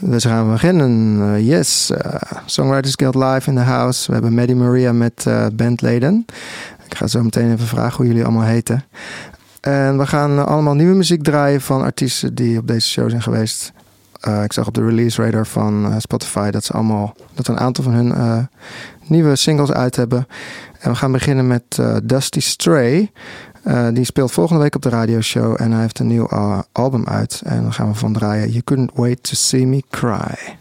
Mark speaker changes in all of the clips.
Speaker 1: Dus gaan we beginnen. Uh, yes, uh, Songwriters Guild live in the house. We hebben Maddie Maria met uh, bandleden. Ik ga zo meteen even vragen hoe jullie allemaal heten. En we gaan allemaal nieuwe muziek draaien van artiesten die op deze show zijn geweest. ik zag op de release radar van Spotify dat ze allemaal dat een aantal van hun nieuwe singles uit hebben. En we gaan beginnen met Dusty Stray. Uh, die speelt volgende week op de radioshow en hij heeft een nieuw album uit. En dan gaan we van draaien You Couldn't Wait to See Me Cry.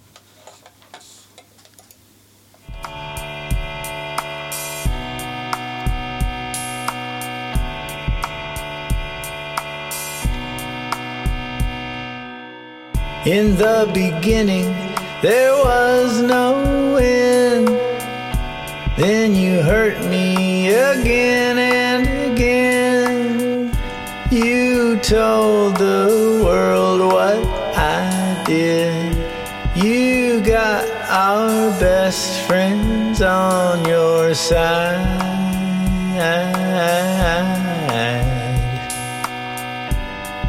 Speaker 2: In the beginning, there was no end. Then you hurt me again and told the world what I did. You got our best friends on your side.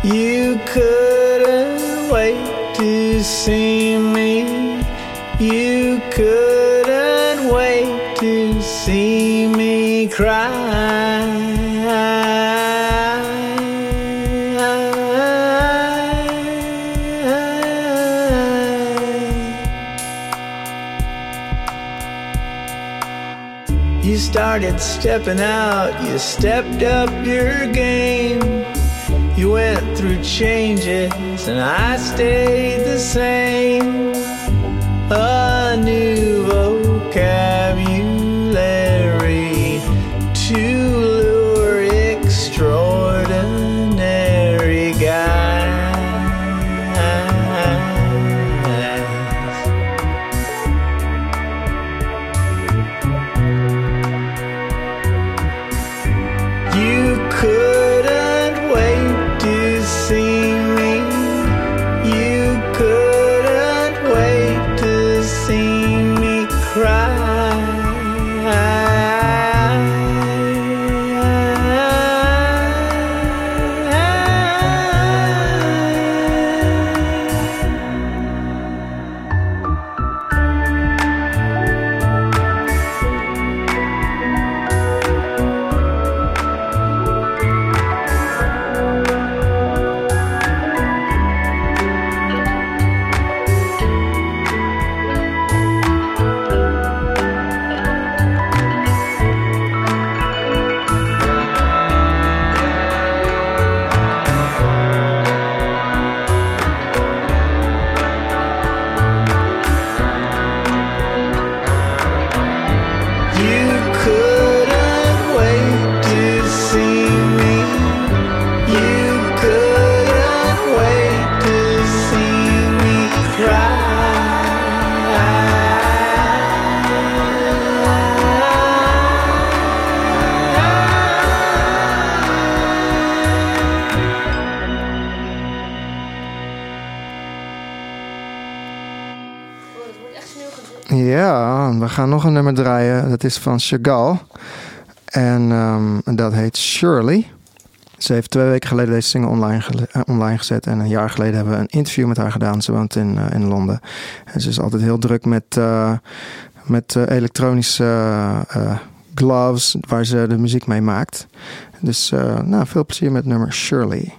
Speaker 2: You couldn't wait to see me. You couldn't wait to see me cry. Started stepping out, you stepped up your game. You went through changes, and I stayed the same. A
Speaker 1: we gaan nog een nummer draaien. Dat is van Chagall. En um, dat heet Shirley. Ze heeft twee weken geleden deze single online, uh, online gezet. En een jaar geleden hebben we een interview met haar gedaan. Ze woont in, uh, in Londen. En ze is altijd heel druk met, uh, met elektronische gloves waar ze de muziek mee maakt. Dus nou, veel plezier met nummer Shirley.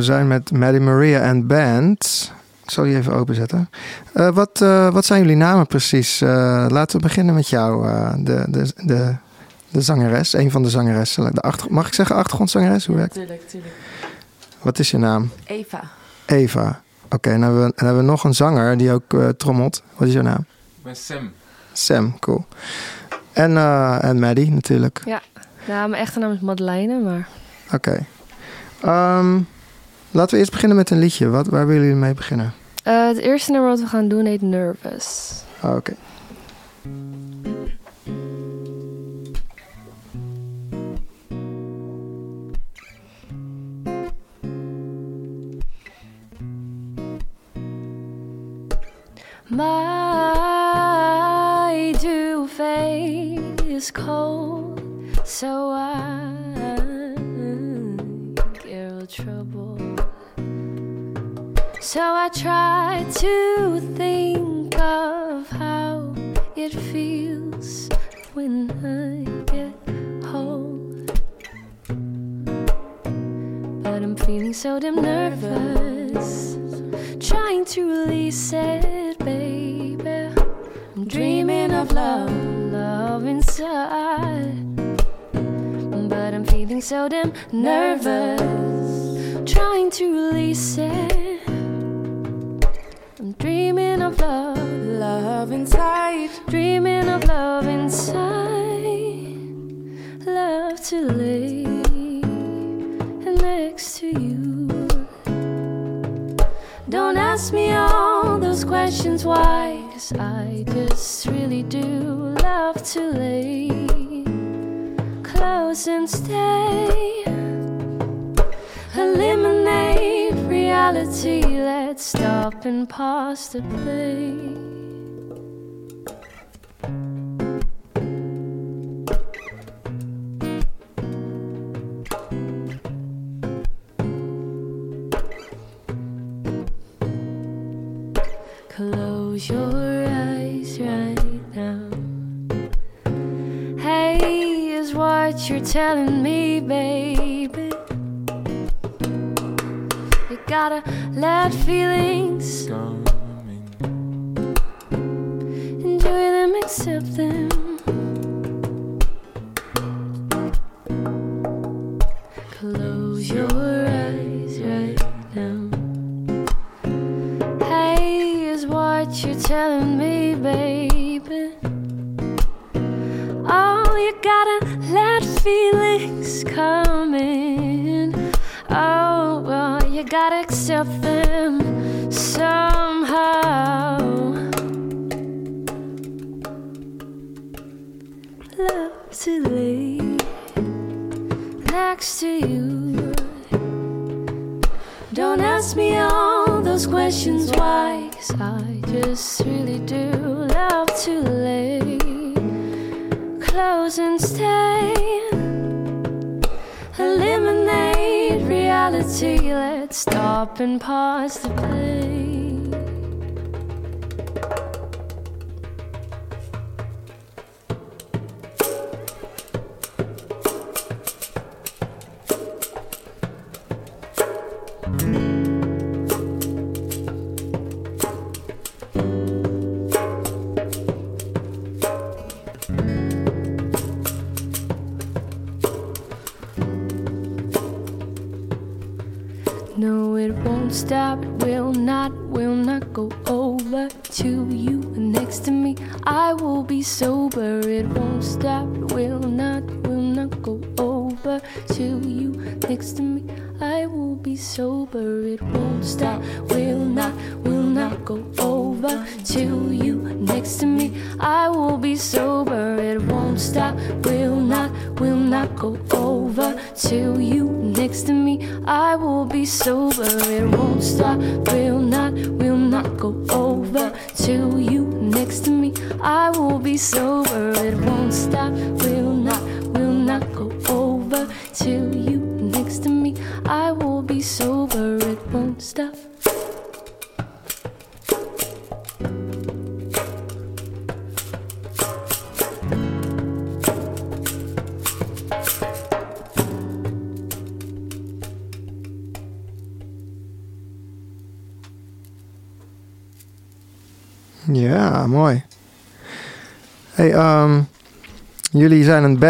Speaker 1: We zijn met Maddie Maria en Band. Ik zal die even openzetten. Eh, wat, eh, wat zijn jullie namen precies? Eh, laten we beginnen met jou, eh, de, de, de, de zangeres. Een van de zangeressen. De achter, mag ik zeggen achtergrondzangeres? Hoe werkt het?
Speaker 3: Tuurlijk, tuurlijk.
Speaker 1: Wat is je naam?
Speaker 3: Eva.
Speaker 1: Eva. Oké, dan, hebben we- dan hebben we nog een zanger die ook eh, trommelt. Wat is jouw naam?
Speaker 4: Ik ben Sam.
Speaker 1: Sam, cool. En, eh, en Maddie natuurlijk.
Speaker 5: Ja, mijn echte naam is Madeleine, maar
Speaker 1: Oké. Ehm, laten we eerst beginnen met een liedje. Wat, waar willen jullie mee beginnen?
Speaker 5: eh, het eerste nummer wat we gaan doen heet Nervous.
Speaker 1: Ah, Oké.
Speaker 5: My is cold, so I trouble. So I try to think of how it feels when I get home. But I'm feeling so damn nervous, trying to release it, baby. I'm dreaming of love, love inside. But I'm feeling so damn nervous, trying to release it. I'm dreaming of love, love inside. Dreaming of love inside. Love to lay next to you. Don't ask me all those questions why, cause I just really do love to lay close and stay. Eliminate reality, let's stop and pause the play. Telling me, baby. You gotta let feelings
Speaker 4: Coming.
Speaker 5: Go over to you. Next to me, I will be sober. It won't stop, will not, will not go over to you. Next to me, I will be sober. It won't stop, will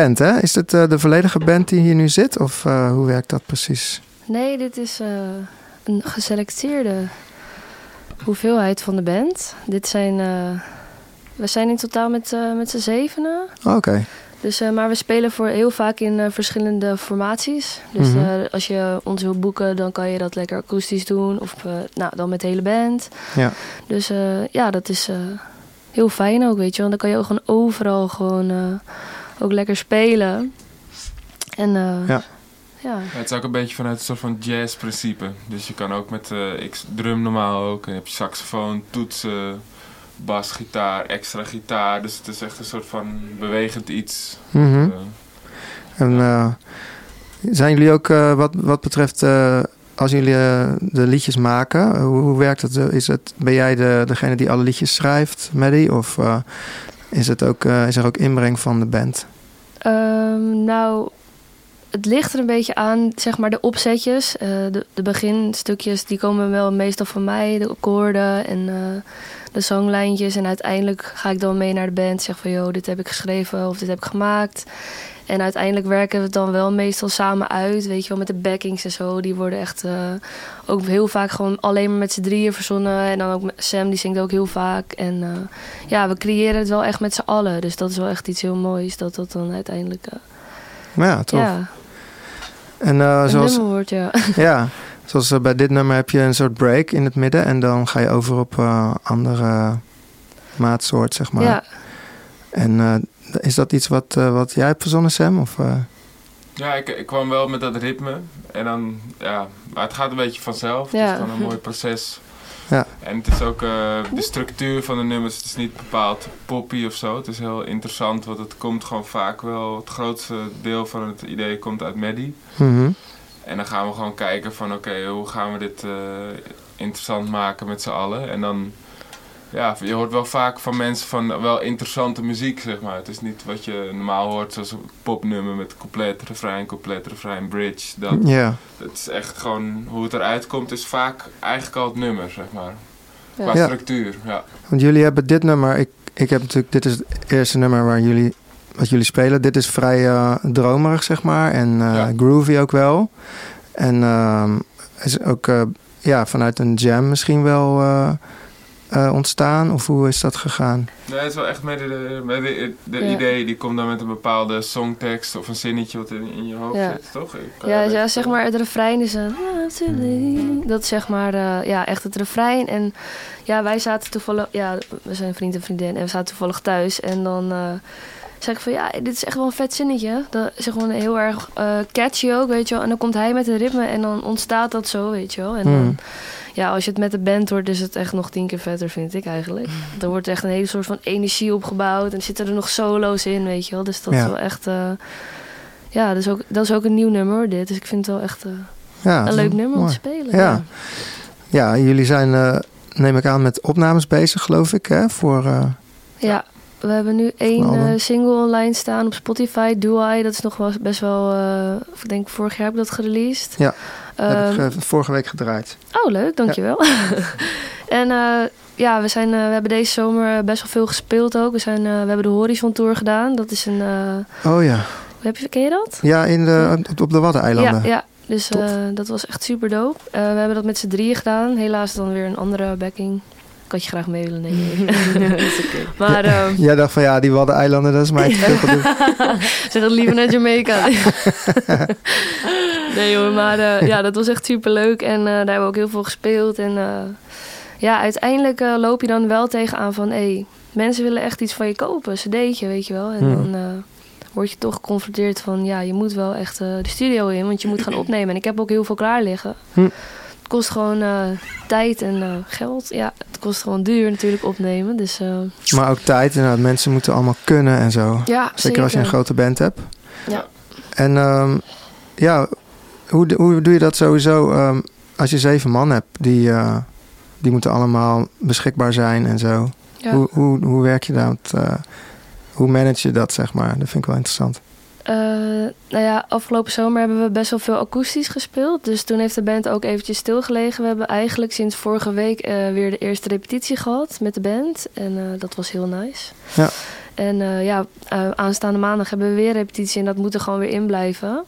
Speaker 1: band, hè? Is het eh, de volledige band die hier nu zit? Of eh, hoe werkt dat precies?
Speaker 5: Nee, dit is eh, een geselecteerde hoeveelheid van de band. Dit zijn... we zijn in totaal met, met z'n zevenen.
Speaker 1: Oké.
Speaker 5: Dus, maar we spelen voor heel vaak in verschillende formaties. Dus
Speaker 1: Mhm.
Speaker 5: als je ons wilt boeken, dan kan je dat lekker akoestisch doen. Of nou, dan met de hele band.
Speaker 1: Ja.
Speaker 5: Dus ja, dat is heel fijn ook, weet je. Want dan kan je ook gewoon overal gewoon ook lekker spelen. En eh,
Speaker 1: Ja.
Speaker 5: ja.
Speaker 3: Ja, het is ook een beetje vanuit een soort van jazz-principe. Dus je kan ook met, eh, ik drum normaal ook. En je hebt je saxofoon, toetsen, bas, gitaar, extra gitaar. Dus het is echt een soort van bewegend iets.
Speaker 1: Mhm.
Speaker 3: Eh,
Speaker 1: En eh, zijn jullie ook eh, wat, wat betreft eh, als jullie de liedjes maken, hoe, hoe werkt het? Is het? Ben jij de, degene die alle liedjes schrijft, Maddie? Of eh, is, het ook, eh, is er ook inbreng van de band?
Speaker 5: Ehm, nou, het ligt er een beetje aan, zeg maar, de opzetjes. Eh, de, de beginstukjes, die komen wel meestal van mij. De akkoorden en eh, de zanglijntjes. En uiteindelijk ga ik dan mee naar de band. Zeg van, joh, dit heb ik geschreven of dit heb ik gemaakt. En uiteindelijk werken we het dan wel meestal samen uit. Weet je wel, met de backings en zo. Die worden echt eh, ook heel vaak gewoon alleen maar met z'n drieën verzonnen. En dan ook Sam, die zingt ook heel vaak. En eh, ja, we creëren het wel echt met z'n allen. Dus dat is wel echt iets heel moois. Dat dat dan uiteindelijk eh,
Speaker 1: Ja, tof.
Speaker 5: ja,
Speaker 1: En
Speaker 5: een
Speaker 1: zoals,
Speaker 5: nummer wordt. Ja.
Speaker 1: ja, zoals bij dit nummer heb je een soort break in het midden en dan ga je over op andere maatsoort, zeg maar.
Speaker 5: ja.
Speaker 1: En is dat iets wat, eh, wat jij hebt verzonnen, Sam? Of, eh?
Speaker 3: Ja, ik, ik kwam wel met dat ritme. En dan, ja, maar het gaat een beetje vanzelf. Het
Speaker 5: Ja.
Speaker 3: is gewoon een mooi proces.
Speaker 1: Ja.
Speaker 3: En het is ook eh, de structuur van de nummers. Het is niet bepaald poppy of zo. Het is heel interessant, want het komt gewoon vaak wel. Het grootste deel van het idee komt uit Maddie.
Speaker 1: mhm.
Speaker 3: En dan gaan we gewoon kijken van oké, hoe gaan we dit eh, interessant maken met z'n allen. En dan, ja, je hoort wel vaak van mensen van wel interessante muziek, zeg maar. Het is niet wat je normaal hoort, zoals een popnummer met compleet refrein, compleet refrein, bridge. Dat,
Speaker 1: Ja,
Speaker 3: het is echt gewoon, hoe het eruit komt, is vaak eigenlijk al het nummer, zeg maar. Qua
Speaker 1: Ja.
Speaker 3: structuur, ja.
Speaker 1: want jullie hebben dit nummer. Ik, ik heb natuurlijk, dit is het eerste nummer waar jullie, wat jullie spelen. Dit is vrij eh, dromerig, zeg maar. En eh,
Speaker 3: Ja.
Speaker 1: groovy ook wel. En ehm, is ook eh, ja, vanuit een jam misschien wel eh, ontstaan. Of hoe is dat gegaan?
Speaker 3: Nee, het is wel echt met de, met de, de
Speaker 5: Ja.
Speaker 3: idee, die komt dan met een bepaalde songtekst of een zinnetje wat in, in je hoofd
Speaker 5: Ja.
Speaker 3: zit, toch?
Speaker 5: Ja, ja, zeg maar, het refrein is een... Dat is zeg maar, eh, ja, echt het refrein. En ja, wij zaten toevallig... Ja, we zijn vriend en vriendin en we zaten toevallig thuis. En dan eh zeg ik van, ja, dit is echt wel een vet zinnetje. Dat is gewoon heel erg eh, catchy ook, weet je wel. En dan komt hij met een ritme en dan ontstaat dat zo, weet je wel. En dan,
Speaker 1: Hmm.
Speaker 5: Ja, als je het met de band hoort, is het echt nog tien keer vetter, vind ik eigenlijk. Er wordt echt een hele soort van energie opgebouwd. En zitten er nog solo's in, weet je wel. Dus dat
Speaker 1: Ja.
Speaker 5: is wel echt... eh, ja, dat is, ook, dat is ook een nieuw nummer, dit. Dus ik vind het wel echt eh,
Speaker 1: Ja,
Speaker 5: een leuk nummer om te spelen.
Speaker 1: Ja. Ja, jullie zijn, eh, neem ik aan, met opnames bezig, geloof ik, hè? Voor,
Speaker 5: Ja, we hebben nu één single online staan op Spotify, Do I. Dat is nog wel best wel, eh, ik denk vorig jaar heb ik dat gereleased.
Speaker 1: Ja, heb ik
Speaker 5: Ehm,
Speaker 1: eh, vorige week gedraaid.
Speaker 5: oh, leuk, dankjewel. en eh, ja, we, zijn, eh, we hebben deze zomer best wel veel gespeeld ook. We, zijn, we hebben de Horizon Tour gedaan. Dat is een,
Speaker 1: Oh ja.
Speaker 5: heb je, ken je dat?
Speaker 1: Ja, in de, op, de Waddeneilanden.
Speaker 5: Ja, ja. Dus dat was echt super dope. We hebben dat met z'n drieën gedaan. Helaas dan weer een andere backing. Ik had je graag mee willen nemen. Maar eh,
Speaker 1: Jij dacht van ja, die Waddeneilanden, dat is mij te veel gedoe.
Speaker 5: zeg het liever naar Jamaica. nee hoor, maar eh, ja, dat was echt super leuk. En eh, daar hebben we ook heel veel gespeeld. En eh, ja, uiteindelijk eh, loop je dan wel tegenaan van... Hey, mensen willen echt iets van je kopen, een cd'tje, weet je wel. En
Speaker 1: Hmm.
Speaker 5: dan... eh, word je toch geconfronteerd van... ja, je moet wel echt eh, de studio in, want je moet gaan opnemen. En ik heb ook heel veel klaar liggen.
Speaker 1: Hm.
Speaker 5: Het kost gewoon eh, tijd en eh, geld. Ja, het kost gewoon duur natuurlijk opnemen. Dus eh,
Speaker 1: Maar ook tijd, inderdaad. Mensen moeten allemaal kunnen en zo.
Speaker 5: ja,
Speaker 1: Zeker als je een grote band hebt.
Speaker 5: Ja.
Speaker 1: En ehm, ja, hoe, hoe doe je dat sowieso ehm, als je zeven man hebt? Die, die moeten allemaal beschikbaar zijn en zo.
Speaker 5: Ja.
Speaker 1: Hoe, hoe, hoe werk je dat? hoe manage je dat, zeg maar? Dat vind ik wel interessant.
Speaker 5: Eh, nou ja, afgelopen zomer hebben we best wel veel akoestisch gespeeld. Dus toen heeft de band ook eventjes stilgelegen. We hebben eigenlijk sinds vorige week eh, weer de eerste repetitie gehad met de band. En eh, dat was heel nice.
Speaker 1: Ja.
Speaker 5: En ja, aanstaande maandag hebben we weer repetitie en dat moet er gewoon weer in blijven.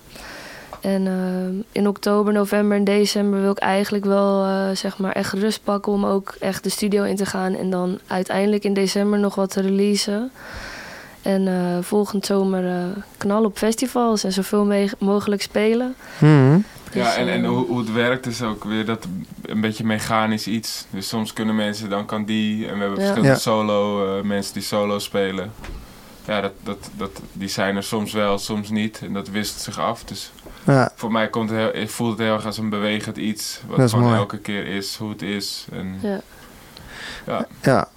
Speaker 5: En in oktober, november en december wil ik eigenlijk wel zeg maar echt rust pakken om ook echt de studio in te gaan. En dan uiteindelijk in december nog wat te releasen. En eh, volgend zomer eh knallen op festivals en zoveel mogelijk spelen.
Speaker 3: Ja,
Speaker 5: Dus,
Speaker 3: en, en
Speaker 5: eh,
Speaker 3: hoe, hoe het werkt is ook weer dat een beetje mechanisch iets. Dus soms kunnen mensen, dan kan die. En we hebben
Speaker 5: Ja.
Speaker 3: verschillende
Speaker 1: Ja.
Speaker 3: solo, eh, mensen die solo spelen. Ja, dat, dat, dat, die zijn er soms wel, soms niet. En dat wisselt zich af. Dus
Speaker 1: Ja,
Speaker 3: voor mij komt het heel, ik voel het heel erg als een bewegend iets. Wat gewoon
Speaker 1: mooi.
Speaker 3: elke keer is hoe het is. En,
Speaker 5: Ja.
Speaker 3: ja.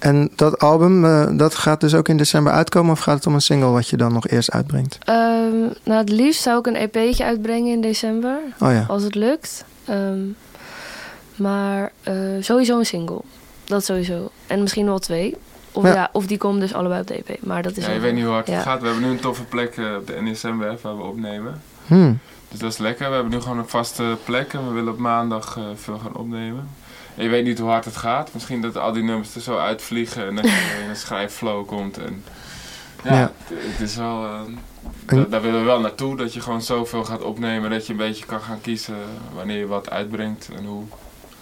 Speaker 1: En dat album, eh, dat gaat dus ook in december uitkomen? Of gaat het om een single wat je dan nog eerst uitbrengt?
Speaker 5: Ehm, nou, het liefst zou ik een EP'tje uitbrengen in december.
Speaker 1: Oh ja.
Speaker 5: Als het lukt. Ehm, maar eh, sowieso een single. Dat sowieso. En misschien wel twee. Of,
Speaker 1: Ja.
Speaker 5: ja. of die komen dus allebei op de EP. Maar dat is
Speaker 3: ja, je weet niet hoe hard
Speaker 5: ja.
Speaker 3: het gaat. We hebben nu een toffe plek eh, op de NSM-web waar we opnemen.
Speaker 1: Hmm.
Speaker 3: Dus dat is lekker. We hebben nu gewoon een vaste plek en we willen op maandag veel gaan opnemen. En je weet niet hoe hard het gaat. Misschien dat al die nummers er zo uitvliegen en dat je in een schrijfflow komt. En ja,
Speaker 1: Ja.
Speaker 3: Het, het is wel... eh,
Speaker 1: En-
Speaker 3: da- daar willen we wel naartoe, dat je gewoon zoveel gaat opnemen dat je een beetje kan gaan kiezen wanneer je wat uitbrengt en hoe.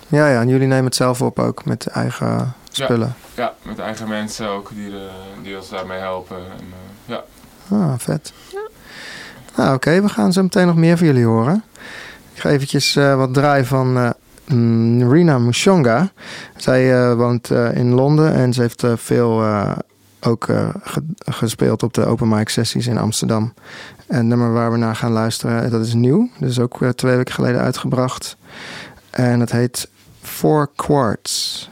Speaker 1: Ja, ja, en jullie nemen het zelf op ook met eigen spullen.
Speaker 3: Ja, met eigen mensen ook die, de, die ons daarmee helpen. En, eh, ja.
Speaker 1: Ah, vet. Nou, oké, we gaan zo meteen nog meer van jullie horen. Ik ga eventjes eh, wat draaien van mm, Rina Mushonga. Zij eh, woont eh, in Londen en ze heeft eh, veel ook ge- gespeeld op de open mic sessies in Amsterdam. En nummer waar we naar gaan luisteren, dat is nieuw. Dat is ook twee weken geleden uitgebracht. En het heet Four Quarts.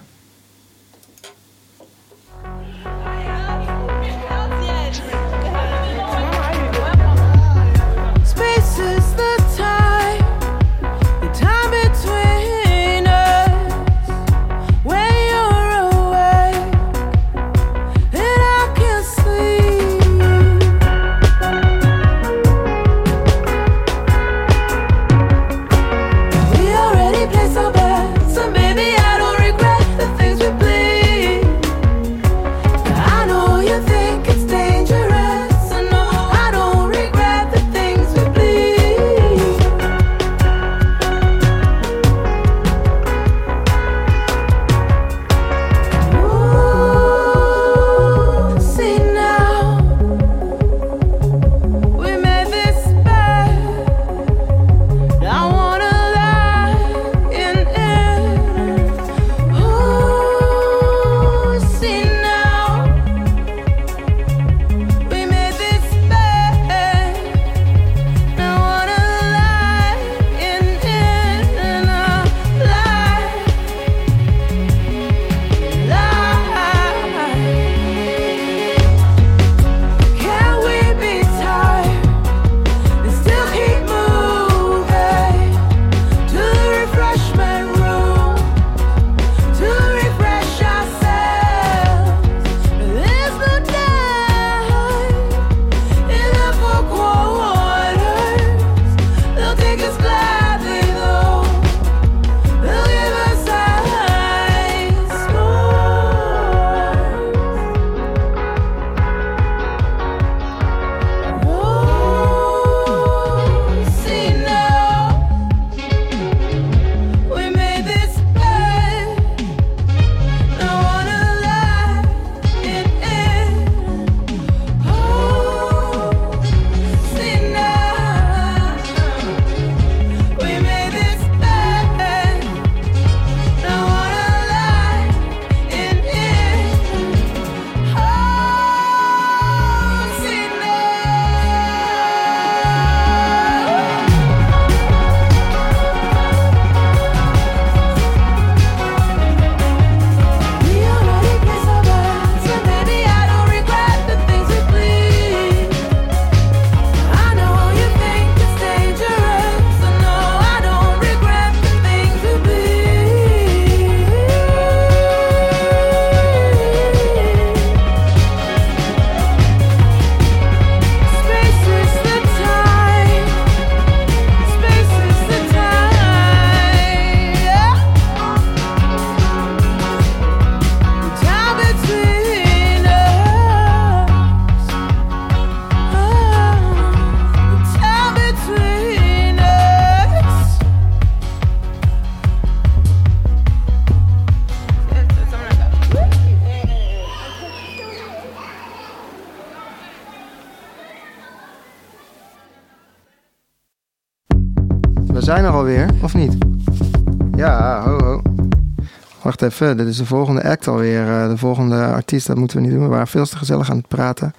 Speaker 1: Even, dit is de volgende act alweer. eh, de volgende artiest, dat moeten we niet doen. We waren veel te gezellig aan het praten.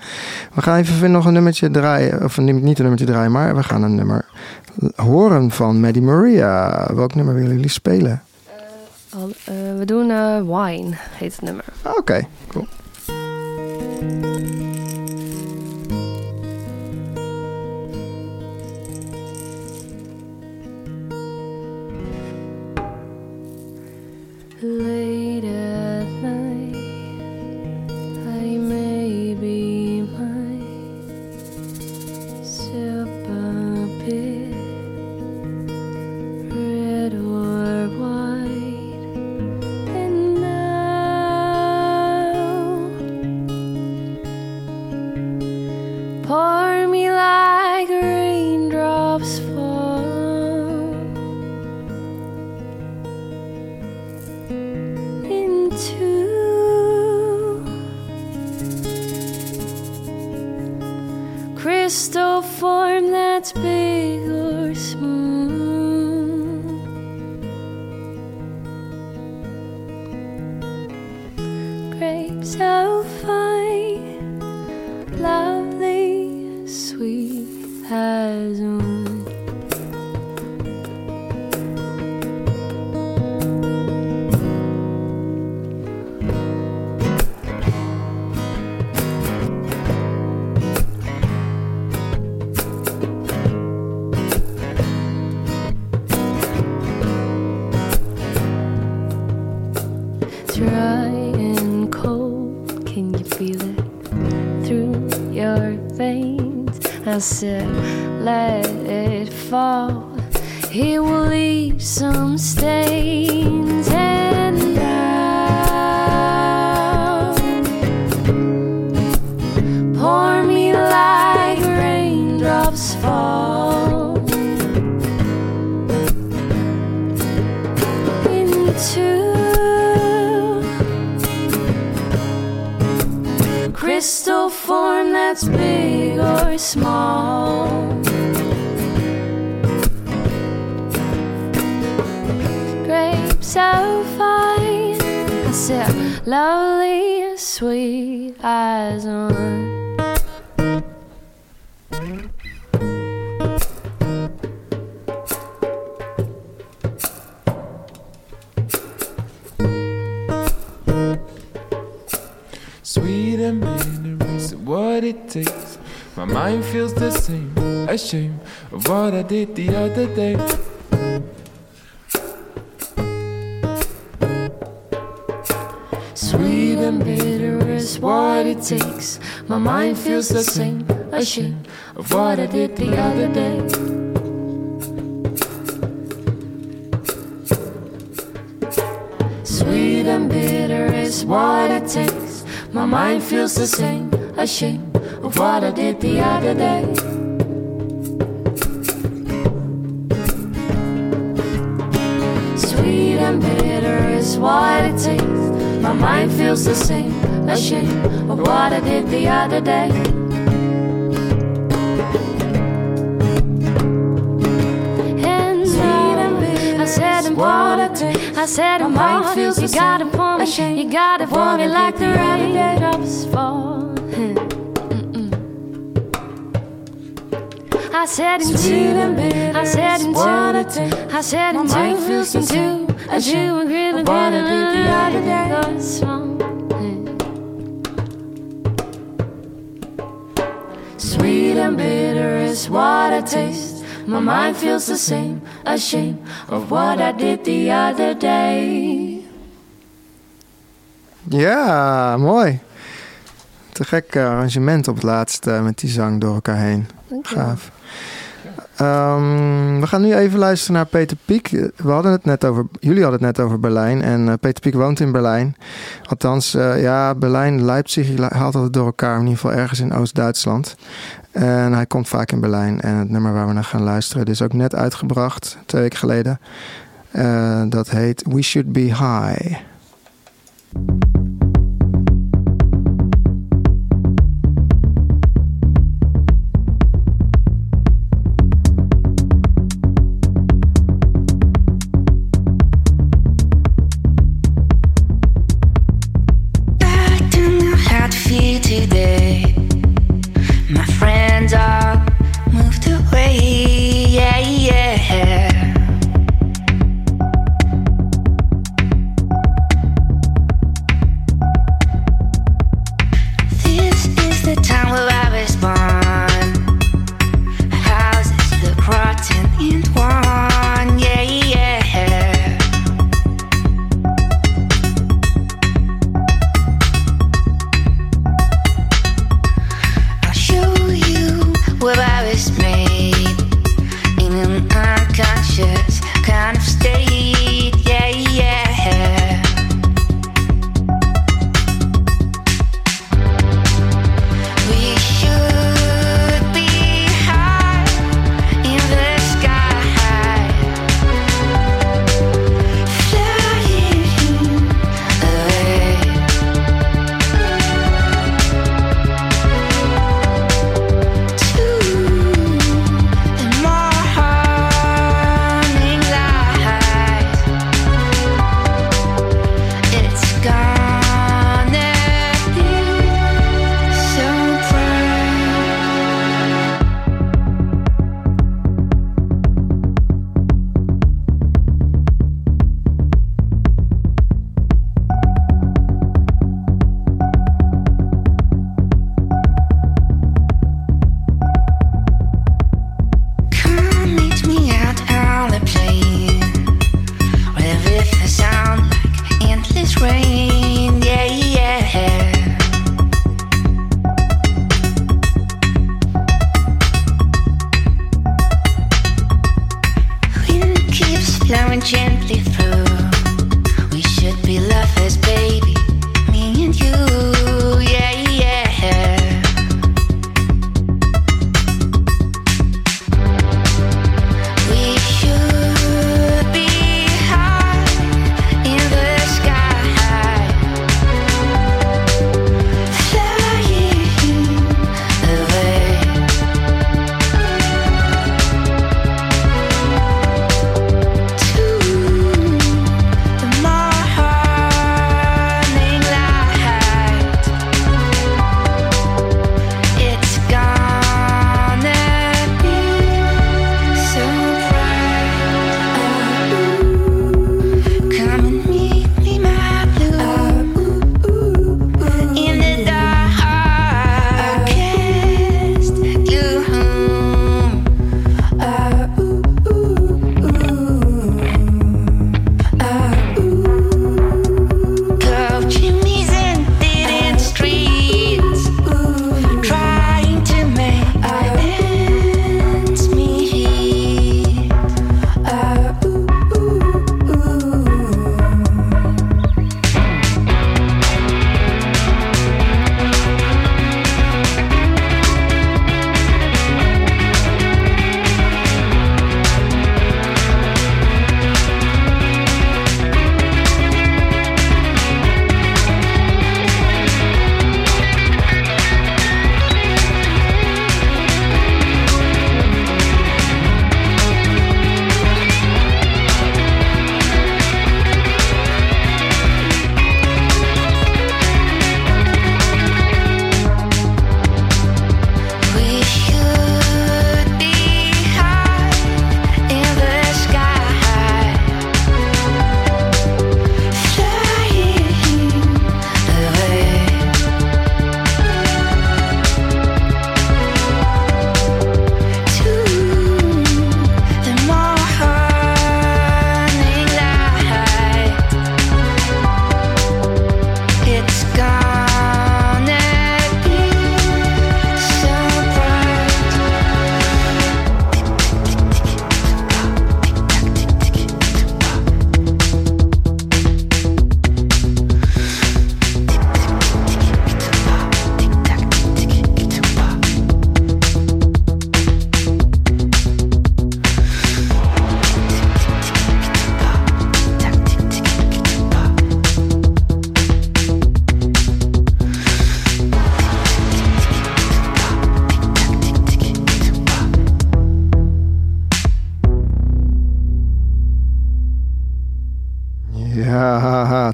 Speaker 1: We gaan even nog een nummertje draaien. Of niet een nummertje draaien, maar we gaan een nummer horen van Maddie Maria. Welk nummer willen jullie spelen?
Speaker 4: Al- eh, we doen eh, Wine, heet het nummer.
Speaker 1: Ah, Oké, cool.
Speaker 4: as I said, lovely, sweet eyes on.
Speaker 3: Sweet and bitter is what it takes. My mind feels the same, ashamed of what I did the other day.
Speaker 4: What it takes. My mind feels the same, ashamed of what I did the other day. Sweet and bitter is what it takes. My mind feels the same, ashamed of what I did the other day. Sweet and bitter is what it takes. My mind feels the same, ashamed of what I did the other day. And now, I said and bought it. I said and bought it. You got it for me. You got it for me like the raindrops fall. Mm-mm. I said into, I said into, I said into, into, a Jew agree with
Speaker 3: What I did the other day.
Speaker 4: And bitter is what I taste. My mind feels the same, ashamed of what I did the other day.
Speaker 1: Ja, mooi. Te gek eh, arrangement op het laatst eh, met die zang door elkaar heen. Gaaf. Ehm, we gaan nu even luisteren naar Peter Piek. We hadden het net over, jullie hadden het net over Berlijn. En eh, Peter Piek woont in Berlijn. Althans, eh, ja, Berlijn, Leipzig haalt altijd door elkaar. In ieder geval ergens in Oost-Duitsland. En hij komt vaak in Berlijn. En het nummer waar we naar gaan luisteren, is ook net uitgebracht, twee weken geleden. Eh, dat heet We Should Be High.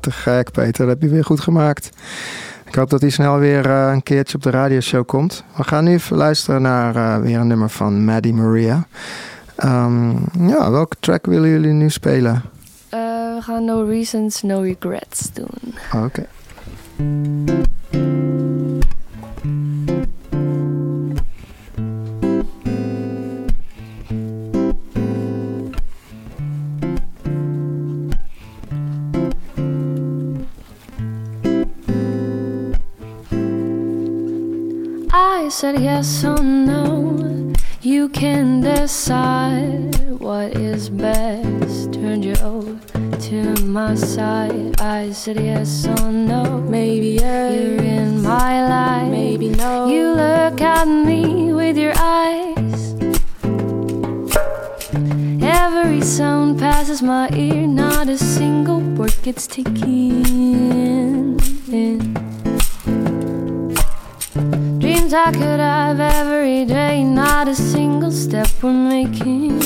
Speaker 1: Te gek Peter, dat heb je weer goed gemaakt. Ik hoop dat hij snel weer eh, een keertje op de radioshow komt. We gaan nu even luisteren naar eh, weer een nummer van Maddie Maria. Ehm, ja, welke track willen jullie nu spelen?
Speaker 5: Eh, we gaan No Reasons, No Regrets doen.
Speaker 1: Oké.
Speaker 5: Yes or no. You can decide what is best. Turned you over to my side. I said yes or no. Maybe yes. you're in my life. Maybe no. You look at me with your eyes. Every sound passes my ear. Not a single word gets taken in. Dreams I could have every day, not a single step we're making.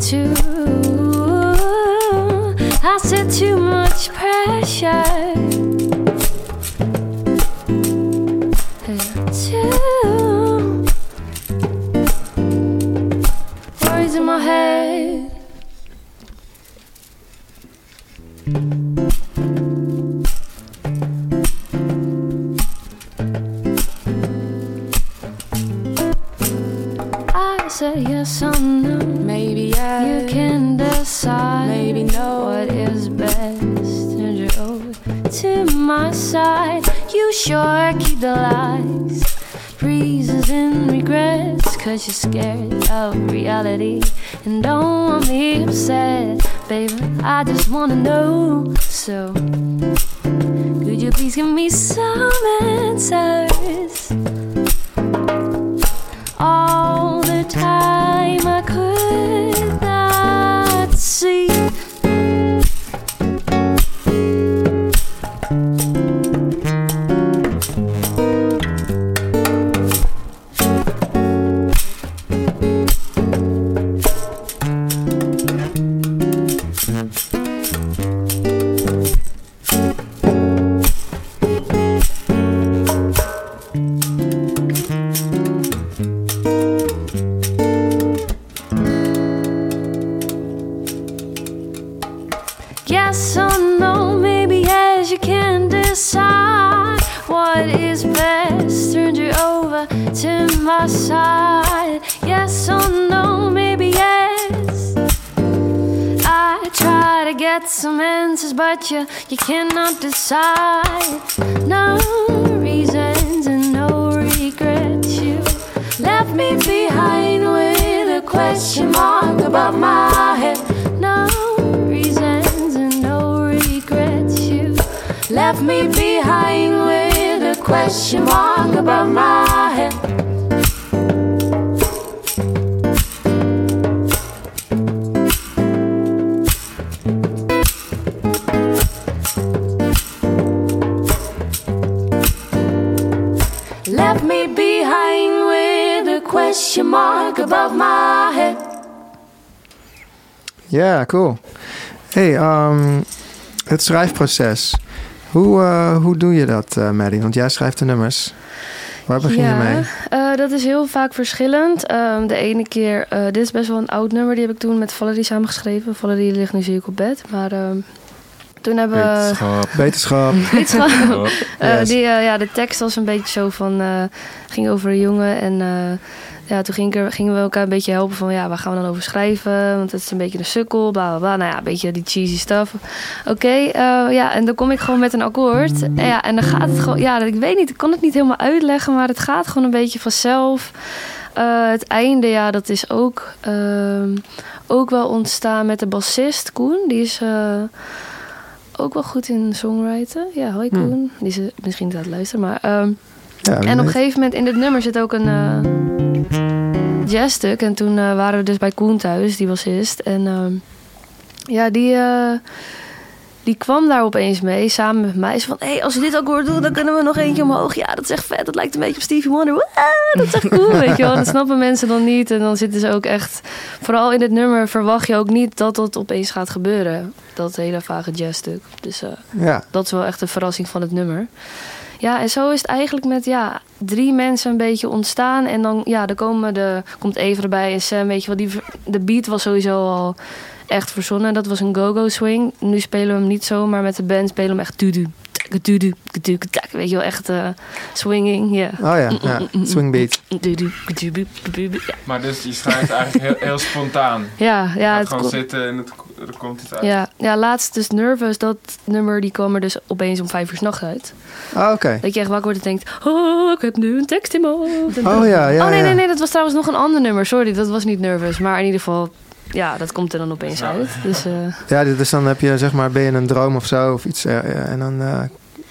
Speaker 5: Too, I said too So, you cannot decide. No reasons and no regrets. You left me behind with a question mark above my head. No reasons and no regrets. You left me behind with a question mark above my head. Mark above my head.
Speaker 1: Ja, cool. hey, ehm, het schrijfproces. Hoe, eh, hoe doe je dat, eh Maddie? Want jij schrijft de nummers. Waar begin je mee?
Speaker 5: eh, dat is heel vaak verschillend. Ehm, de ene keer, eh, dit is best wel een oud nummer, die heb ik toen met Valerie samengeschreven. Valerie ligt nu ziek op bed, maar ehm, toen hebben we...
Speaker 3: Wetenschap.
Speaker 1: Wetenschap.
Speaker 5: Wetenschap. Eh,
Speaker 1: Yes.
Speaker 5: die, ja, de tekst was een beetje zo van, eh, ging over een jongen en eh, ja, toen ging ik er, gingen we elkaar een beetje helpen van, ja, waar gaan we dan over schrijven? Want het is een beetje een sukkel, bla bla bla. Nou ja, een beetje die cheesy stuff. Oké, eh, ja, en dan kom ik gewoon met een akkoord. En, ja, en dan gaat het gewoon, ja, ik weet niet, ik kan het niet helemaal uitleggen, maar het gaat gewoon een beetje vanzelf. Eh, het einde, ja, dat is ook, ehm, ook wel ontstaan met de bassist Koen. Die is eh, ook wel goed in songwriten. Ja, hoi
Speaker 1: Hmm.
Speaker 5: Koen. Die is eh, misschien niet aan het luisteren, maar... ehm,
Speaker 1: Ja,
Speaker 5: en op een gegeven moment in dit nummer zit ook een jazzstuk. En toen eh, waren we dus bij Koen thuis, die bassist. En ehm, ja, die, eh, die kwam daar opeens mee, samen met mij. Ze van, hé, hey, als we dit akkoord doen, dan kunnen we nog eentje omhoog. Ja, dat is echt vet. Dat lijkt een beetje op Stevie Wonder. Woe, dat is echt cool, weet je wel. Dat snappen mensen dan niet. En dan zitten ze ook echt... Vooral in dit nummer verwacht je ook niet dat dat opeens gaat gebeuren. Dat hele vage jazzstuk. Dus... eh
Speaker 1: Ja,
Speaker 5: dat is wel echt een verrassing van het nummer. Ja, en zo is het eigenlijk met ja, drie mensen een beetje ontstaan. En dan, ja, dan komen de, komt Eva erbij en Sam, weet je wel. Die, de beat was sowieso al echt verzonnen. Dat was een go-go swing. Nu spelen we hem niet zo, maar met de band spelen we hem echt tudu, tak, weet je wel, echt eh, swinging, ja.
Speaker 1: oh ja, ja. swingbeat.
Speaker 5: Tudu, tudu, tudu, Ja,
Speaker 3: Maar dus je schrijft eigenlijk heel, heel spontaan.
Speaker 5: ja,
Speaker 3: Je
Speaker 5: ja
Speaker 3: gaat
Speaker 5: het
Speaker 3: gewoon
Speaker 5: komt-
Speaker 3: zitten en het, er komt iets uit.
Speaker 5: ja, ja, laatst dus Nervous, dat nummer, die kwam er dus opeens om vijf uur s'nachts uit.
Speaker 1: Ah, oké.
Speaker 5: Dat je echt wakker wordt en denkt, oh, ik heb nu een tekst in mijn hoofd.
Speaker 1: Oh ja, ja,
Speaker 5: oh nee,
Speaker 1: ja.
Speaker 5: nee, nee, dat was trouwens nog een ander nummer. Sorry, dat was niet Nervous. Maar in ieder geval, ja, dat komt er dan opeens
Speaker 3: Ja.
Speaker 5: uit. Dus eh,
Speaker 1: Ja, dit- dus dan heb je, zeg maar, ben je in een droom of zo of iets. eh, eh, en dan, eh,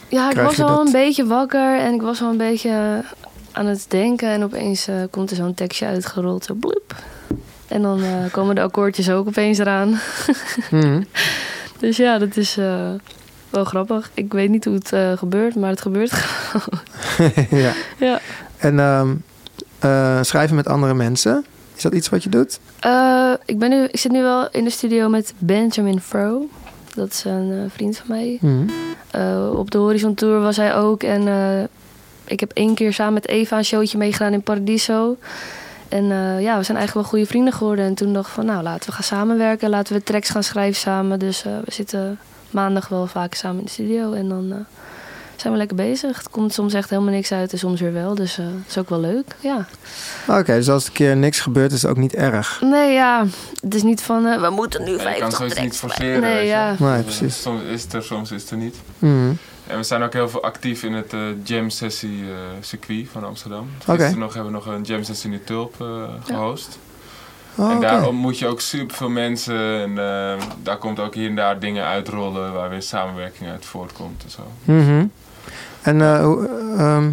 Speaker 5: ja, ik was al
Speaker 1: dat?
Speaker 5: een beetje wakker en ik was al een beetje aan het denken. En opeens komt er zo'n tekstje uitgerold, zo bloep. En dan eh, komen de akkoordjes ook opeens eraan.
Speaker 1: mhm.
Speaker 5: Dus ja, dat is eh, wel grappig. Ik weet niet hoe het eh, gebeurt, maar het gebeurt gewoon.
Speaker 1: ja.
Speaker 5: ja.
Speaker 1: En ehm, eh, schrijven met andere mensen. Is dat iets wat je doet?
Speaker 5: Ik, ben nu, ik zit nu wel in de studio met Benjamin Fro. Dat is een vriend van mij.
Speaker 1: Mhm.
Speaker 5: Op de Horizon Tour was hij ook. En ik heb één keer samen met Eva een showtje meegedaan in Paradiso. En eh, ja, we zijn eigenlijk wel goede vrienden geworden. En toen dacht ik van, nou, laten we gaan samenwerken. Laten we tracks gaan schrijven samen. Dus eh, we zitten maandag wel vaak samen in de studio. En dan eh, zijn we lekker bezig. Het komt soms echt helemaal niks uit en soms weer wel. Dus eh dat is ook wel leuk, ja.
Speaker 1: Oké, dus als een keer niks gebeurt, is het ook niet erg.
Speaker 5: Nee, ja, het is niet van, eh, we moeten nu
Speaker 3: Ja, je kan
Speaker 5: 50
Speaker 3: zoiets niet
Speaker 5: tracks
Speaker 3: forceren.
Speaker 5: Nee, ja.
Speaker 1: Nee, precies.
Speaker 3: Soms is het er, soms is het er niet.
Speaker 1: Mhm.
Speaker 3: En we zijn ook heel veel actief in het eh, jam sessie eh, circuit van Amsterdam.
Speaker 1: Oké.
Speaker 3: Gisteren nog hebben we nog een jam sessie in de Tulp eh, gehost.
Speaker 1: Oh,
Speaker 3: en daar ontmoet je ook super veel mensen. En daar komt ook hier en daar dingen uitrollen waar weer samenwerking uit voortkomt en zo.
Speaker 1: Mhm. En eh, hoe, ehm,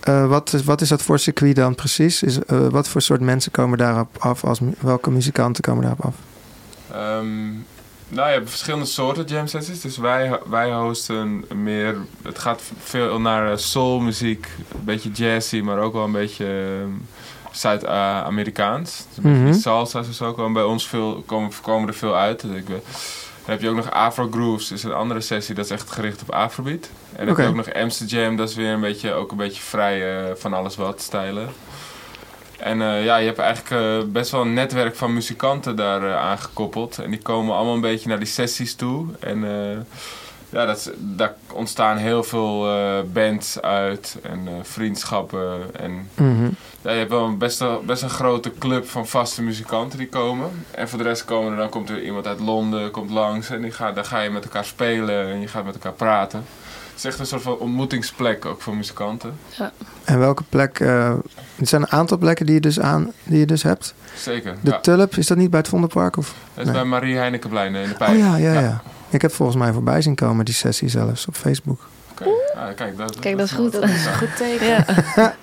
Speaker 1: eh, wat, is, wat is dat voor circuit dan precies? Is, wat voor soort mensen komen daarop af? Als, welke muzikanten komen daarop af?
Speaker 3: Ehm, nou, je hebt verschillende soorten jam sessies. Dus wij, wij hosten meer... Het gaat veel naar eh, soulmuziek. Een beetje jazzy, maar ook wel een beetje ehm, Zuid-Amerikaans. Dus een beetje
Speaker 1: Mhm.
Speaker 3: die salsa's en zo komen bij ons veel, komen, komen er veel uit. Dus ik, ben- dan heb je ook nog Afro Grooves, is een andere sessie. Dat is echt gericht op Afrobeat. En dan heb je ook nog Amsterdam Jam. Dat is weer een beetje, ook een beetje vrij eh, van alles wat stijlen. En eh, ja, je hebt eigenlijk eh, best wel een netwerk van muzikanten daar eh, aangekoppeld. En die komen allemaal een beetje naar die sessies toe. En ja, dat is, daar ontstaan heel veel bands uit en vriendschappen. En
Speaker 1: Mhm.
Speaker 3: ja, je hebt wel een best, wel, best een grote club van vaste muzikanten die komen. En voor de rest komen er, dan komt er iemand uit Londen, komt langs. En die gaat, dan ga je met elkaar spelen en je gaat met elkaar praten. Het is echt een soort van ontmoetingsplek ook voor muzikanten.
Speaker 1: En welke plek? eh, er zijn een aantal plekken die je dus, aan, die je dus hebt.
Speaker 3: Zeker.
Speaker 1: De
Speaker 3: ja.
Speaker 1: Tulp, is dat niet bij het Vondelpark? Of?
Speaker 3: Dat is
Speaker 1: nee.
Speaker 3: bij Marie Heinekenplein in de Pijp.
Speaker 1: Oh ja, ja, ja, Ik heb volgens mij voorbij zien komen die sessie zelfs op Facebook.
Speaker 3: Oké. Ah, kijk, dat,
Speaker 6: Kijk, dat is goed. Dat is
Speaker 3: ja.
Speaker 6: een goed teken. Ja.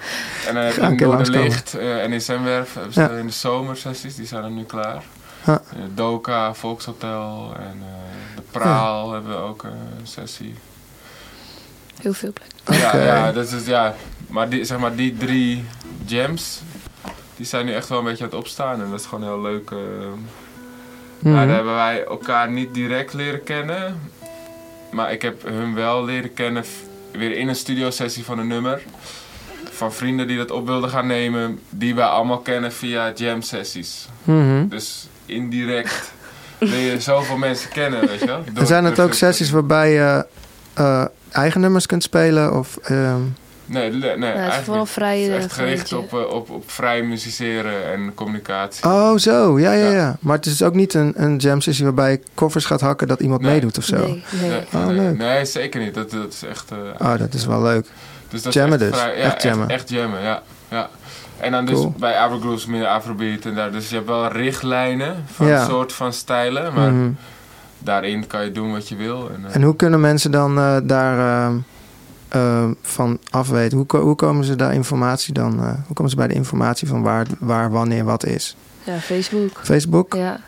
Speaker 3: En dan heb je Noorderlicht eh, en in Zemwerf hebben ze
Speaker 1: Ja.
Speaker 3: in de zomersessies, die zijn er nu klaar.
Speaker 1: Ja.
Speaker 3: Eh, Doka, Volkshotel en eh, de Praal hebben we ook eh, een sessie.
Speaker 6: Heel veel plekken.
Speaker 3: Ja, dat is, ja, maar die, zeg maar die drie jams, die zijn nu echt wel een beetje aan het opstaan en dat is gewoon heel leuk. Nou, daar hebben wij elkaar niet direct leren kennen. Maar ik heb hun wel leren kennen f- weer in een studiosessie van een nummer. Van vrienden die dat op wilden gaan nemen. Die wij allemaal kennen via jam sessies.
Speaker 1: Mhm.
Speaker 3: Dus indirect wil je zoveel mensen kennen, weet je wel.
Speaker 1: En zijn het ook sessies waarbij je eh, eigen nummers kunt spelen? Of, ehm,
Speaker 3: Nee, nee, nee
Speaker 6: het is vooral vrij,
Speaker 3: Het is echt gericht op, eh, op, op vrij musiceren en communicatie.
Speaker 1: Oh, zo. Ja, ja,
Speaker 3: Ja.
Speaker 1: ja. Maar het is ook niet een, een jam sessie waarbij je koffers gaat hakken dat iemand
Speaker 3: Nee.
Speaker 1: meedoet of zo.
Speaker 6: Nee, nee.
Speaker 3: Nee,
Speaker 1: Oh,
Speaker 3: nee,
Speaker 1: leuk.
Speaker 3: nee, zeker niet. Dat, dat is echt... eh,
Speaker 1: Oh, dat is wel leuk.
Speaker 3: Dus dat
Speaker 1: Jammen
Speaker 3: is echt
Speaker 1: dus.
Speaker 3: vrij- ja,
Speaker 1: Echt jammen.
Speaker 3: Echt, jammen, ja. ja. En dan dus bij Afrogrooves meer Afrobeat en daar. Dus je hebt wel richtlijnen van
Speaker 1: Ja.
Speaker 3: een soort van stijlen. Maar
Speaker 1: Mhm.
Speaker 3: Daarin kan je doen wat je wil. En, eh,
Speaker 1: En hoe kunnen mensen dan eh, daar ehm, ehm, van afweten? Hoe, hoe komen ze daar informatie dan? eh, hoe komen ze bij de informatie van waar, waar wanneer, wat is?
Speaker 6: Ja, Facebook.
Speaker 1: Facebook?
Speaker 6: Ja.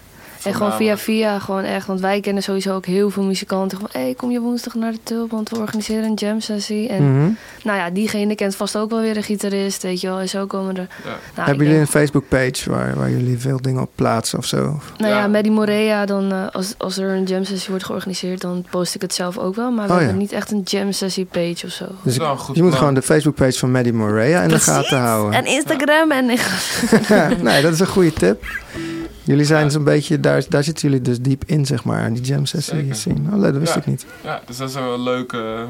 Speaker 6: En gewoon via
Speaker 3: voornamelijk.
Speaker 6: via, gewoon echt. Want wij kennen sowieso ook heel veel muzikanten. Van, hé, kom je woensdag naar de Tulp, want we organiseren een jam sessie. En
Speaker 1: Mhm.
Speaker 6: nou ja, diegene kent vast ook wel weer een gitarist, weet je wel. En zo komen er...
Speaker 3: ja.
Speaker 6: Nou,
Speaker 1: Hebben jullie een
Speaker 6: denk-
Speaker 1: Facebook page waar, waar jullie veel dingen op plaatsen of zo?
Speaker 6: Nou ja,
Speaker 3: Ja.
Speaker 6: met die Morea, dan, eh, als, als er een jam sessie wordt georganiseerd, dan post ik het zelf ook wel. Maar we
Speaker 1: Oh,
Speaker 6: hebben
Speaker 1: ja.
Speaker 6: niet echt een jam sessie page of zo.
Speaker 1: Dus ik-
Speaker 3: goed
Speaker 1: je moet gewoon de Facebook page van Maddie Morea in de gaten houden.
Speaker 6: En Instagram en...
Speaker 1: nee, dat is een goede tip. Jullie zijn
Speaker 3: Ja.
Speaker 1: zo'n beetje, daar, daar zitten jullie dus diep in, zeg maar, in die jam sessie scene. Oh, dat wist
Speaker 3: Ja.
Speaker 1: ik niet.
Speaker 3: ja, dus dat is wel een leuke...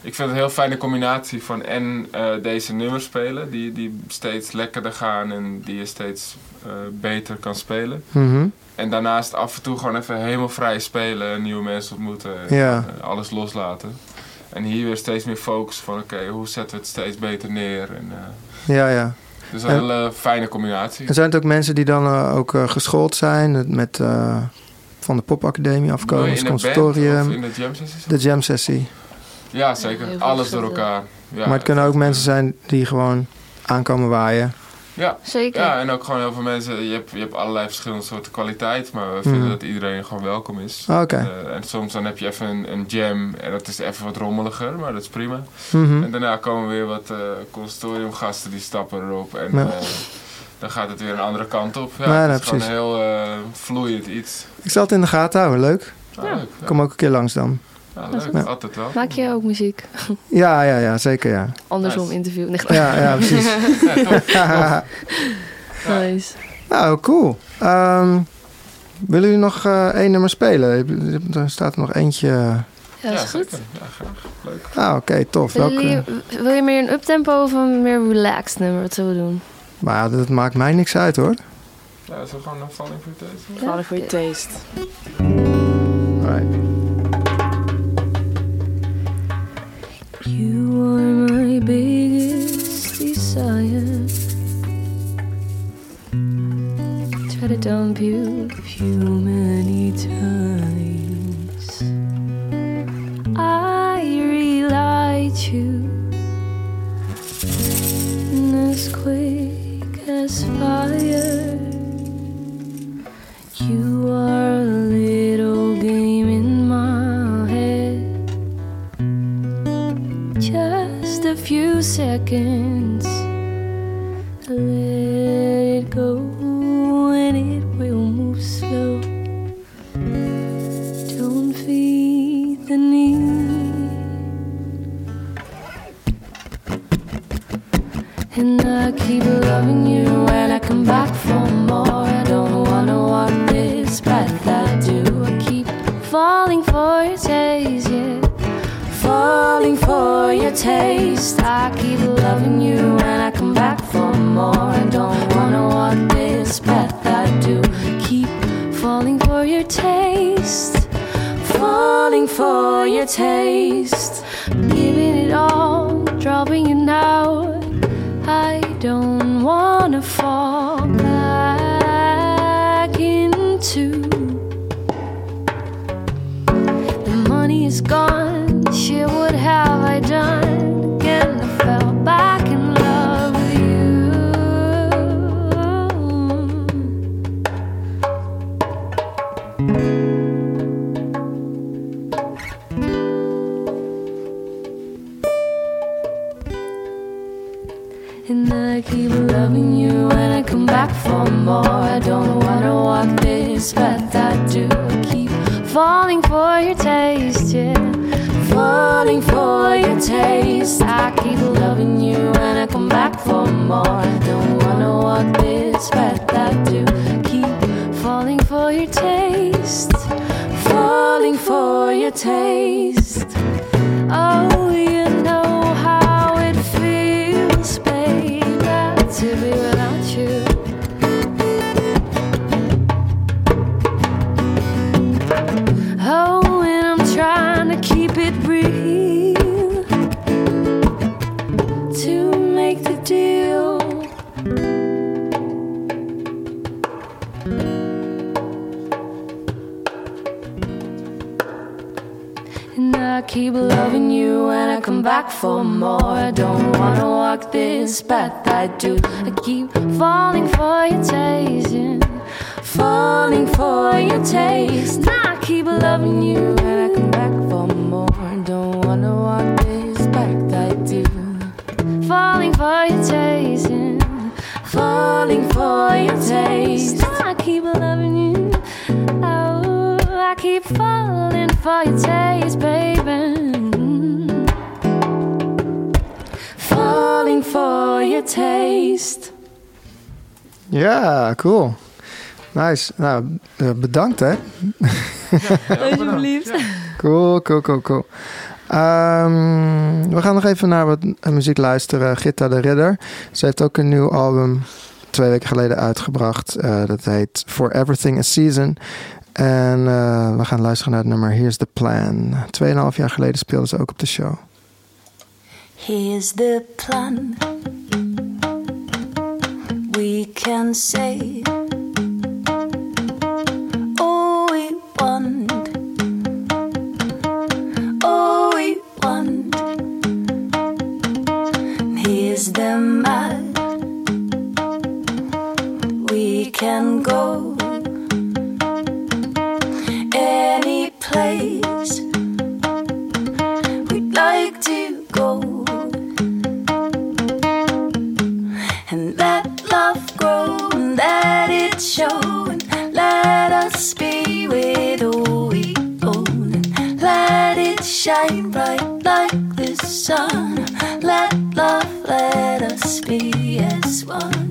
Speaker 3: Ik vind het een heel fijne combinatie van en eh, deze nummers spelen, die, die steeds lekkerder gaan en die je steeds eh, beter kan spelen.
Speaker 1: Mhm.
Speaker 3: En daarnaast af en toe gewoon even helemaal vrij spelen, nieuwe mensen ontmoeten, en, eh, alles loslaten. En hier weer steeds meer focus van oké, hoe zetten we het steeds beter neer. En, eh,
Speaker 1: Ja, ja.
Speaker 3: Dus een
Speaker 1: En-
Speaker 3: hele fijne combinatie.
Speaker 1: En zijn het ook mensen die dan eh, ook eh, geschoold zijn met eh, van de popacademie afkomen, het
Speaker 3: band
Speaker 1: conservatorium,
Speaker 3: in de jam sessies?
Speaker 1: de jam sessie.
Speaker 3: Ja, zeker. Alles door elkaar. Ja,
Speaker 1: maar het kunnen ook mensen zijn die gewoon aankomen waaien.
Speaker 3: Ja,
Speaker 6: Zeker.
Speaker 3: ja, en ook gewoon heel veel mensen. Je hebt, je hebt allerlei verschillende soorten kwaliteit, maar we vinden
Speaker 1: Mhm.
Speaker 3: dat iedereen gewoon welkom is.
Speaker 1: Ah, Oké.
Speaker 3: Eh, en soms dan heb je even een, een jam en dat is even wat rommeliger, maar dat is prima.
Speaker 1: Mhm.
Speaker 3: En daarna komen weer wat eh consortiumgasten die stappen erop en
Speaker 1: Ja.
Speaker 3: eh, dan gaat het weer een andere kant op. Ja, het is gewoon
Speaker 1: precies.
Speaker 3: heel eh, vloeiend iets.
Speaker 1: Ik zal het in de gaten houden, leuk.
Speaker 3: Ah,
Speaker 6: Ja.
Speaker 3: leuk. Ja.
Speaker 1: Kom ook een keer langs dan.
Speaker 3: Ja,
Speaker 6: Dat is
Speaker 3: leuk. Altijd wel.
Speaker 6: Maak jij ook muziek?
Speaker 1: Ja, ja, ja, zeker ja.
Speaker 6: Andersom
Speaker 3: Nice.
Speaker 6: interview. Nee,
Speaker 1: Ja, ja, precies.
Speaker 3: Ja, tof.
Speaker 6: nice.
Speaker 1: nou, cool. Ehm, willen jullie nog eh, één nummer spelen? Er staat er nog eentje.
Speaker 6: Ja, dat is goed.
Speaker 3: zeker. Ja, graag. Leuk.
Speaker 1: Ah, oké, tof.
Speaker 6: Wil je, wil je meer een uptempo of een meer relaxed nummer? Wat zullen we doen?
Speaker 1: Maar ja, dat maakt mij niks uit hoor.
Speaker 3: Ja, is er gewoon een valling voor je?
Speaker 7: Vallen voor je taste.
Speaker 1: Alright.
Speaker 5: Are my biggest desire. Try to dump you a few many times. I relied you as quick as fire. looking. Taste. I keep loving you when I come back for more. I don't wanna walk this path I do. Keep falling for your taste. Falling for your taste. Giving it all, dropping it now. I don't wanna fall back into the money is gone. Shit, what have I done? Back for more. I don't wanna walk this path I do. Keep falling for your taste, yeah. Falling for your taste. I keep loving you when I come back for more. I don't wanna walk this path I do. Keep falling for your taste. Falling for your taste. Keep loving you when I come back for more. I don't wanna walk this path I do. I keep falling for your taste, falling for your taste. And I keep loving you when I come back for more. I don't wanna walk this path I do. Falling for your taste, yeah. falling for your taste. I keep loving I keep falling for your taste, baby. Falling for your taste.
Speaker 1: Ja, cool. Nice. Nou, eh, bedankt hè.
Speaker 6: Alsjeblieft.
Speaker 1: Cool, cool, cool, cool. Ehm, we gaan nog even naar wat muziek luisteren. Gitta de Ridder. Ze heeft ook een nieuw album twee weken geleden uitgebracht. Eh, dat heet For Everything a Season. En eh, we gaan luisteren naar het nummer Here's the Plan. Tweeënhalf jaar geleden speelde ze ook op de show.
Speaker 8: Here's the plan. We can say all we want. All we want. Here's the map. We can go sun. Let love let us be as one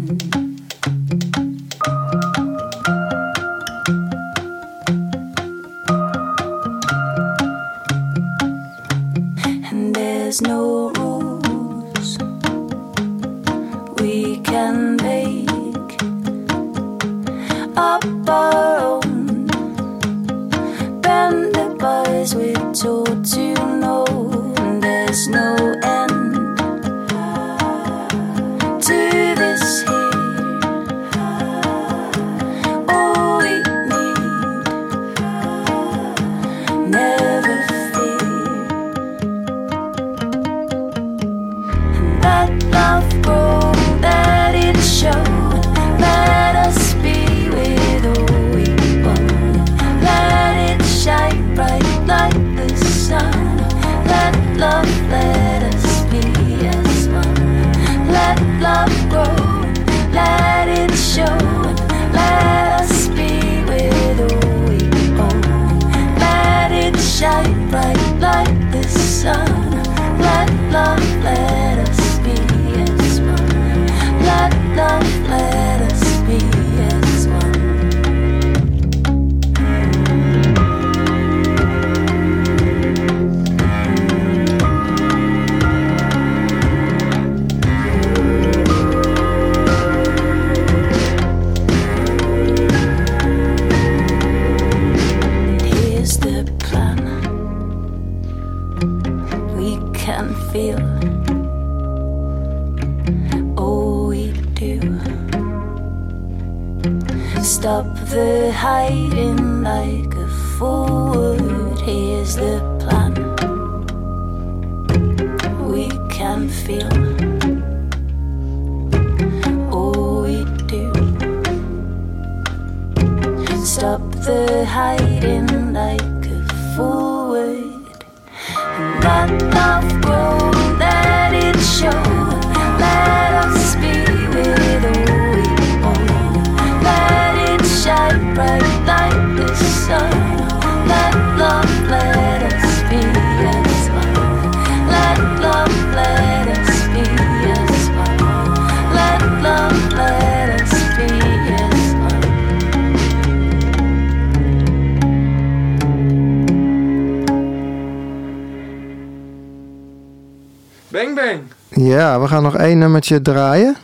Speaker 1: Ja, we gaan nog één nummertje draaien.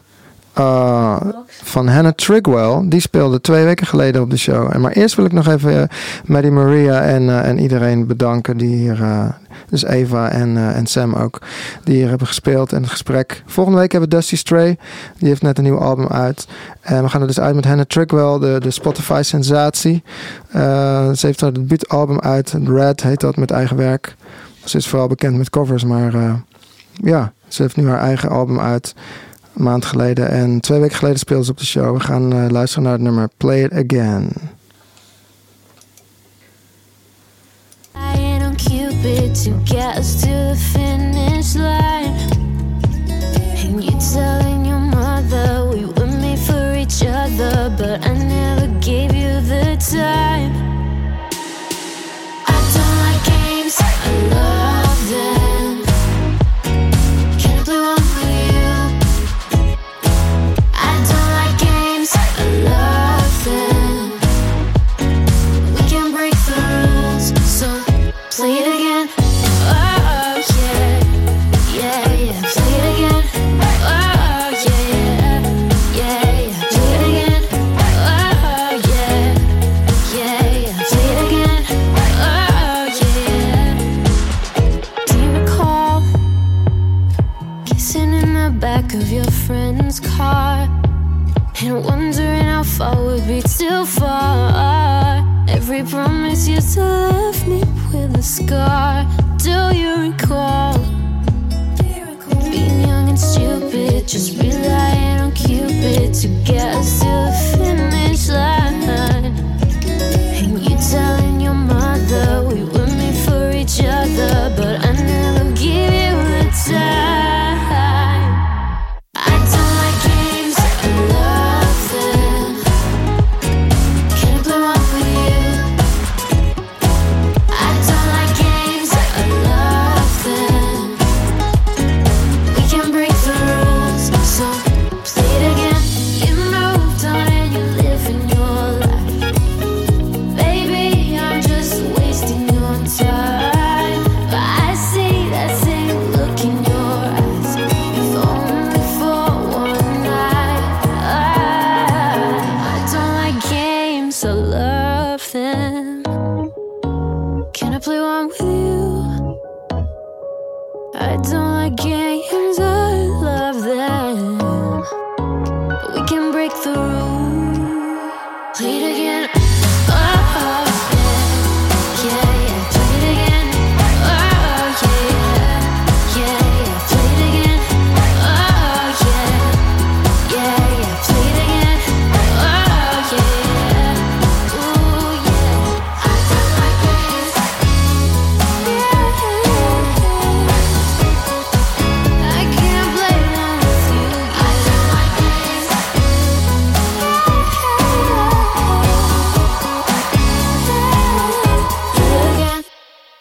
Speaker 1: Uh, van Hannah Trigwell. Die speelde twee weken geleden op de show. En maar eerst wil ik nog even eh, Maddie Maria en, eh, en iedereen bedanken die hier... eh, dus Eva en, eh, en Sam ook. Die hier hebben gespeeld en het gesprek. Volgende week hebben we Dusty Stray. Die heeft net een nieuw album uit. En we gaan er dus uit met Hannah Trigwell. De, de Spotify sensatie. Eh, ze heeft haar debuutalbum uit. Red heet dat met eigen werk. Ze is vooral bekend met covers. Maar eh, ja, ze heeft nu haar eigen album uit. Een maand geleden. En twee weken geleden speelde ze op de show. We gaan eh, luisteren naar het nummer Play It Again.
Speaker 4: Lying on Cupid to get us to the finish line. Far would be too far. Every promise you to left me with a scar. Do you recall? Being young and stupid, just relying on Cupid to get us to